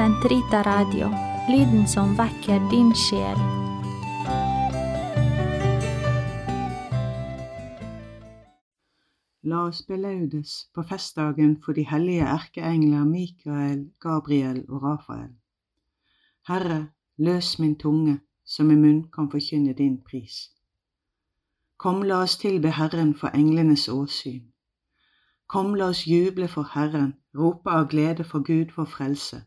Sentrita Radio, lyden som vekker din sjel. La oss belaudes på festdagen for de hellige erkeengler Mikael, Gabriel og Rafael. Herre, løs min tunge, så min munn kan forkynne din pris. Kom, la oss tilbe Herren for englenes åsyn. Kom, la oss juble for Herren, rope av glede for Gud for frelse.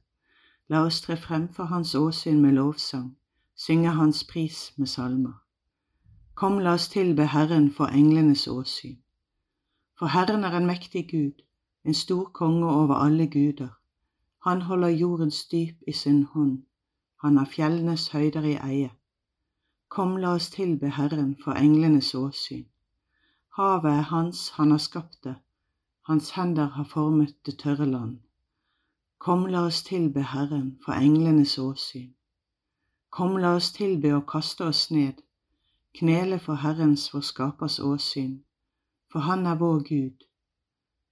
La oss tre frem for Hans åsyn med lovsang, synge Hans pris med salmer. Kom, la oss tilbe Herren for englenes åsyn. For Herren er en mektig Gud, en stor konge over alle guder. Han holder jordens dyp i sin hånd, han har fjellenes høyder i eie. Kom, la oss tilbe Herren for englenes åsyn. Havet er hans, han har skapt det, hans hender har formet det tørre land. Kom, la oss tilbe Herren for englenes åsyn. Kom, la oss tilbe og kaste oss ned, knele for Herrens, vår skapers åsyn for han er vår Gud.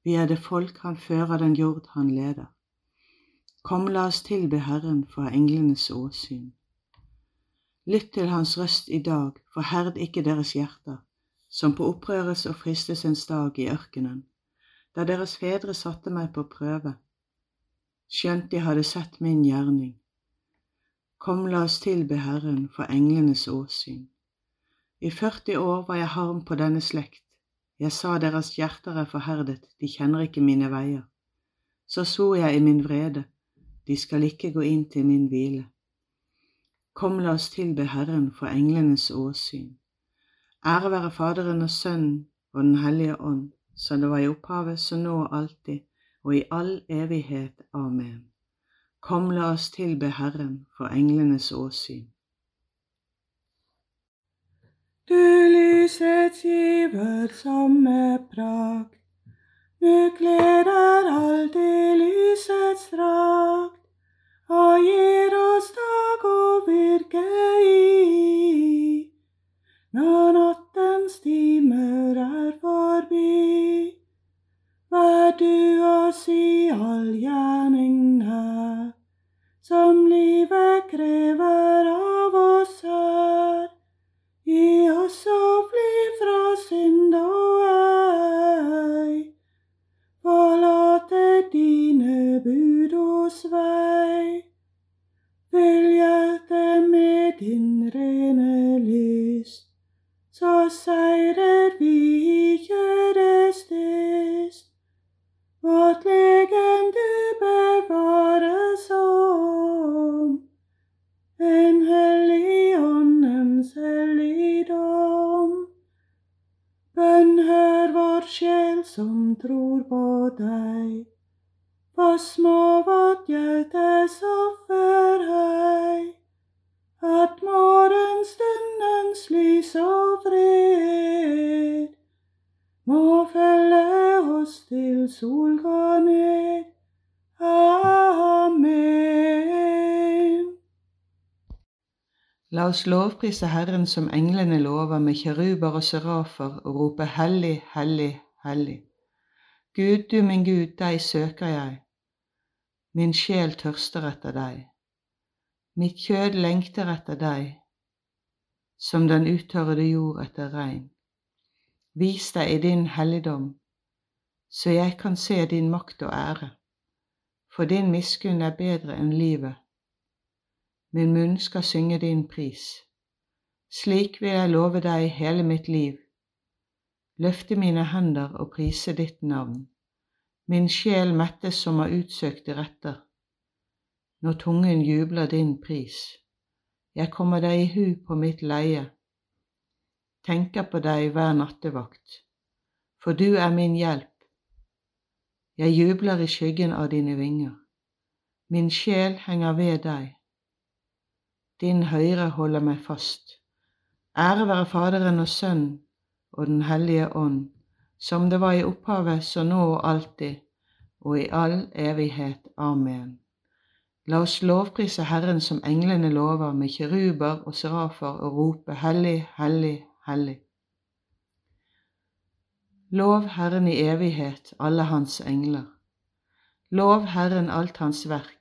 Vi er det folk han fører den jord han leder. Kom, la oss tilbe Herren for englenes åsyn. Lytt til hans røst i dag, forherd ikke deres hjerter, som på opprøres og fristelsens dag i ørkenen, da deres fedre satte meg på prøve, skjønt de hadde sett min gjerning. Kom, la oss tilbe Herren for englenes åsyn. I 40 år var jeg harm på denne slekt, jeg sa deres hjerter er forherdet, de kjenner ikke mine veier. Så svor jeg i min vrede, de skal ikke gå inn til min hvile. Kom, la oss tilbe Herren for englenes åsyn. Ære være Faderen og Sønnen og Den hellige ånd, som det var i opphavet, så nå og alltid, og i all evighet. Amen. Kom, la oss tilbe Herren for englenes åsyn. Du lysets giver samme prakt, du gleder alltid lysets drakt, og gir oss dag å virke i. Når nattens timer er rene lyst, så seirer vi i kjødets. Vårt legende bevares om, en hellig åndens helligdom. Bønn hør vår sjel som tror på deg, for små vårt La oss lovprise Herren som englene lover med kjeruber og serafer og rope hellig, hellig, hellig. Gud, du min Gud, deg søker jeg. Min sjel tørster etter deg. Mitt kjød lengter etter deg, som den uttørrede jord etter regn. Vis deg i din helligdom, så jeg kan se din makt og ære. For din miskunn er bedre enn livet. Min munn skal synge din pris. Slik vil jeg love deg hele mitt liv, løfte mine hender og prise ditt navn. Min sjel mettes som av utsøkte retter, når tungen jubler din pris. Jeg kommer deg i hu på mitt leie, tenker på deg hver nattevakt, for du er min hjelp. Jeg jubler i skyggen av dine vinger. Min sjel henger ved deg. Din høyre holder meg fast. Ære være Faderen og Sønnen og Den hellige ånd, som det var i opphavet, så nå og alltid, og i all evighet. Amen. La oss lovprise Herren som englene lover, med kiruber og serafer, og rope Hellig, hellig, hellig. Lov Herren i evighet, alle hans engler. Lov Herren alt hans verk.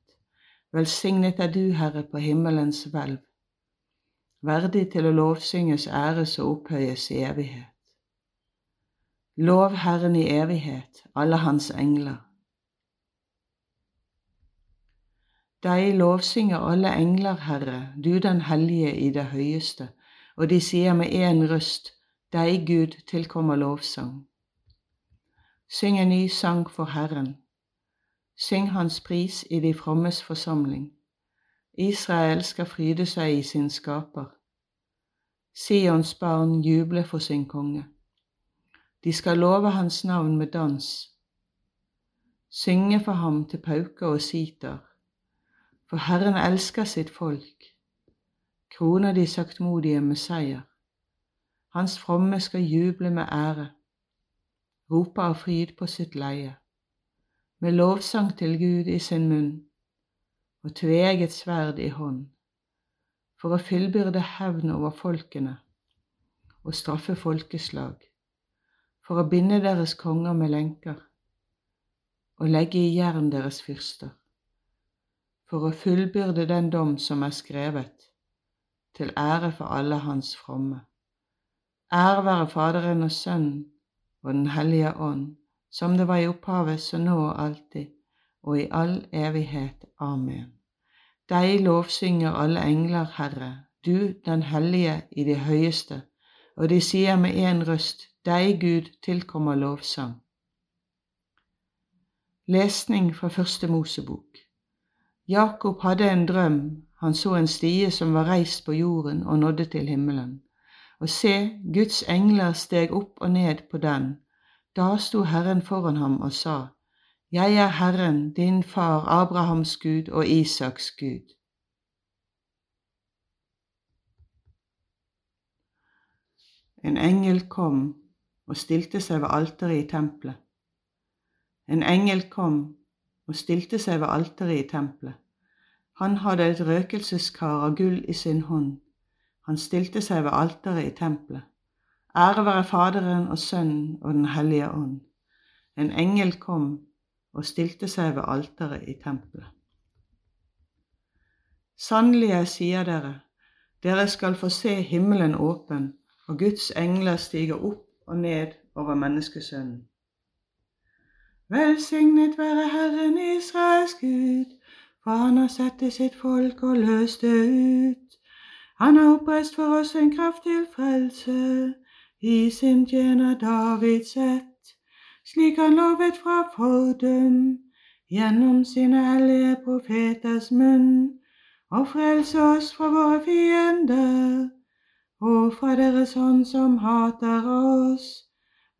Velsignet er du, Herre, på himmelens hvelv, verdig til å lovsynges, æres og opphøyes i evighet. Lov Herren i evighet, alle hans engler. Deg lovsynger alle engler, Herre, du den hellige i det høyeste, og de sier med én røst, deg Gud tilkommer lovsang. Syng en ny sang for Herren, Syng hans pris i de frommes forsamling. Israel skal fryde seg i sin skaper. Sions barn juble for sin konge. De skal love hans navn med dans. Synge for ham til pauker og siter. For Herren elsker sitt folk. Kroner de saktmodige med seier. Hans fromme skal juble med ære. Rope av fryd på sitt leie med lovsang til Gud i sin munn og tveget sverd i hånd, for å fullbyrde hevn over folkene og straffe folkeslag, for å binde deres konger med lenker og legge i jern deres fyrster, for å fullbyrde den dom som er skrevet, til ære for alle hans fromme. Ære være Faderen og Sønnen og Den hellige ånd som det var i opphavet, så nå og alltid, og i all evighet. Amen. Deg lovsynger alle engler, Herre, du den hellige i det høyeste, og de sier med én røst, deg Gud tilkommer lovsang. Lesning fra Første Mosebok Jakob hadde en drøm, han så en stie som var reist på jorden og nådde til himmelen. Og se, Guds engler steg opp og ned på den, da sto Herren foran ham og sa, Jeg er Herren, din far Abrahams Gud og Isaks Gud. En engel kom og stilte seg ved alteret i tempelet. En engel kom og stilte seg ved alteret i tempelet. Han hadde et røkelseskar av gull i sin hånd. Han stilte seg ved alteret i tempelet. Ære være Faderen og Sønnen og Den hellige ånd. En engel kom og stilte seg ved alteret i tempelet. Sannelig, jeg sier dere, dere skal få se himmelen åpen, og Guds engler stiger opp og ned over menneskesønnen. Velsignet være Herren Israels Gud, for han har sett til sitt folk og løst det ut. Han har oppreist for oss en kraft til frelse i sin tjener Davids ett, slik han lovet fra fordum, gjennom sine hellige profeters munn, og frelse oss fra våre fiender, og fra deres hånd som hater oss.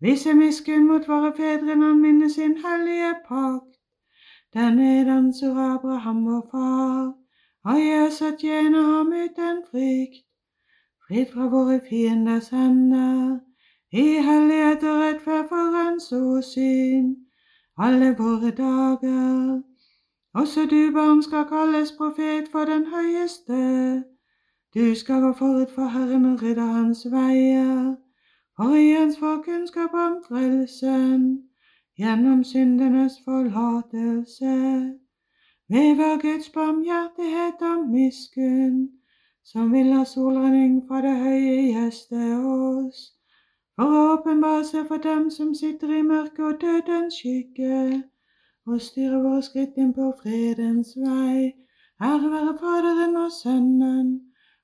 Vise miskunn mot våre fedre når han minner sin hellige pakt. Den nedansor Abraham vår far, og gi oss å tjene ham uten frykt. Fritt fra våre fienders hender, i hellighet og rettferd for hans åsyn, alle våre dager. Også du, barn, skal kalles profet for den høyeste. Du skal gå forut for Herren og rydde hans veier, for i hans får kunnskap om frelsen, gjennom syndenes forlatelse. Ved vår Guds barmhjertighet og miskunn, som vil la solrenning fra det høye gjeste oss, for å åpenbare seg for dem som sitter i mørket og dødens skygge og styre våre skritt inn på fredens vei. Ære være Faderen og Sønnen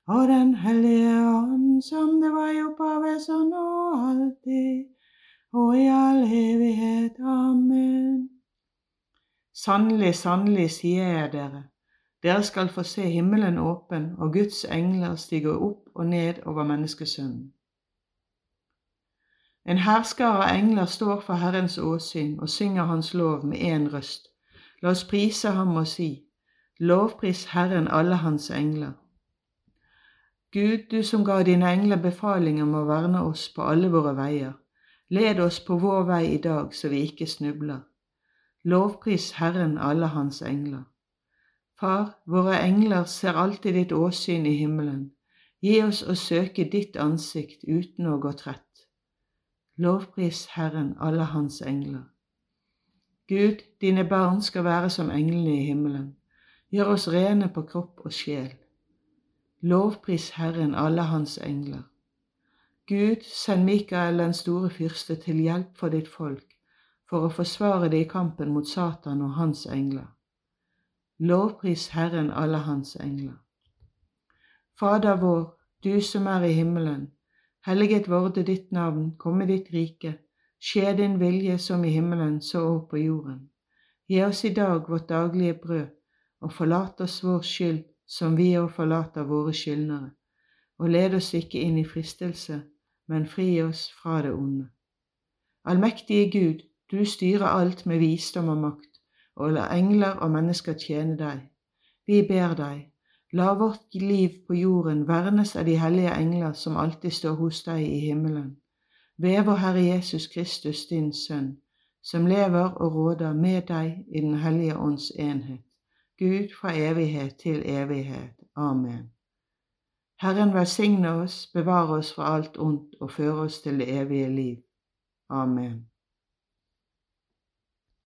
og Den hellige ånd, som det var i opphavet, så nå og alltid, og i all evighet. Amen. Sannelig, sannelig, sier jeg dere, dere skal få se himmelen åpen og Guds engler stige opp og ned over menneskesønnen. En hærskare av engler står for Herrens åsyn og synger Hans lov med én røst. La oss prise ham og si, lovpris Herren alle hans engler. Gud, du som ga dine engler befaling om å verne oss på alle våre veier, led oss på vår vei i dag så vi ikke snubler. Lovpris Herren alle hans engler. Far, våre engler ser alltid ditt åsyn i himmelen. Gi oss å søke ditt ansikt uten å gå trett. Lovpris Herren, alle hans engler. Gud, dine barn skal være som englene i himmelen. Gjør oss rene på kropp og sjel. Lovpris Herren, alle hans engler. Gud, send Mikael den store fyrste til hjelp for ditt folk, for å forsvare det i kampen mot Satan og hans engler. Lovpris Herren, alle hans engler. Fader vår, du som er i himmelen. Helliget vorde ditt navn, komme ditt rike, skje din vilje som i himmelen, så òg på jorden. Gi oss i dag vårt daglige brød, og forlat oss vår skyld som vi òg forlater våre skyldnere, og led oss ikke inn i fristelse, men fri oss fra det onde. Allmektige Gud, du styrer alt med visdom og makt, og la engler og mennesker tjene deg. Vi ber deg, La vårt liv på jorden vernes av de hellige engler som alltid står hos deg i himmelen. Ved vår Herre Jesus Kristus, din Sønn, som lever og råder med deg i Den hellige ånds enhet. Gud fra evighet til evighet. Amen. Herren velsigne oss, bevare oss fra alt ondt og føre oss til det evige liv. Amen.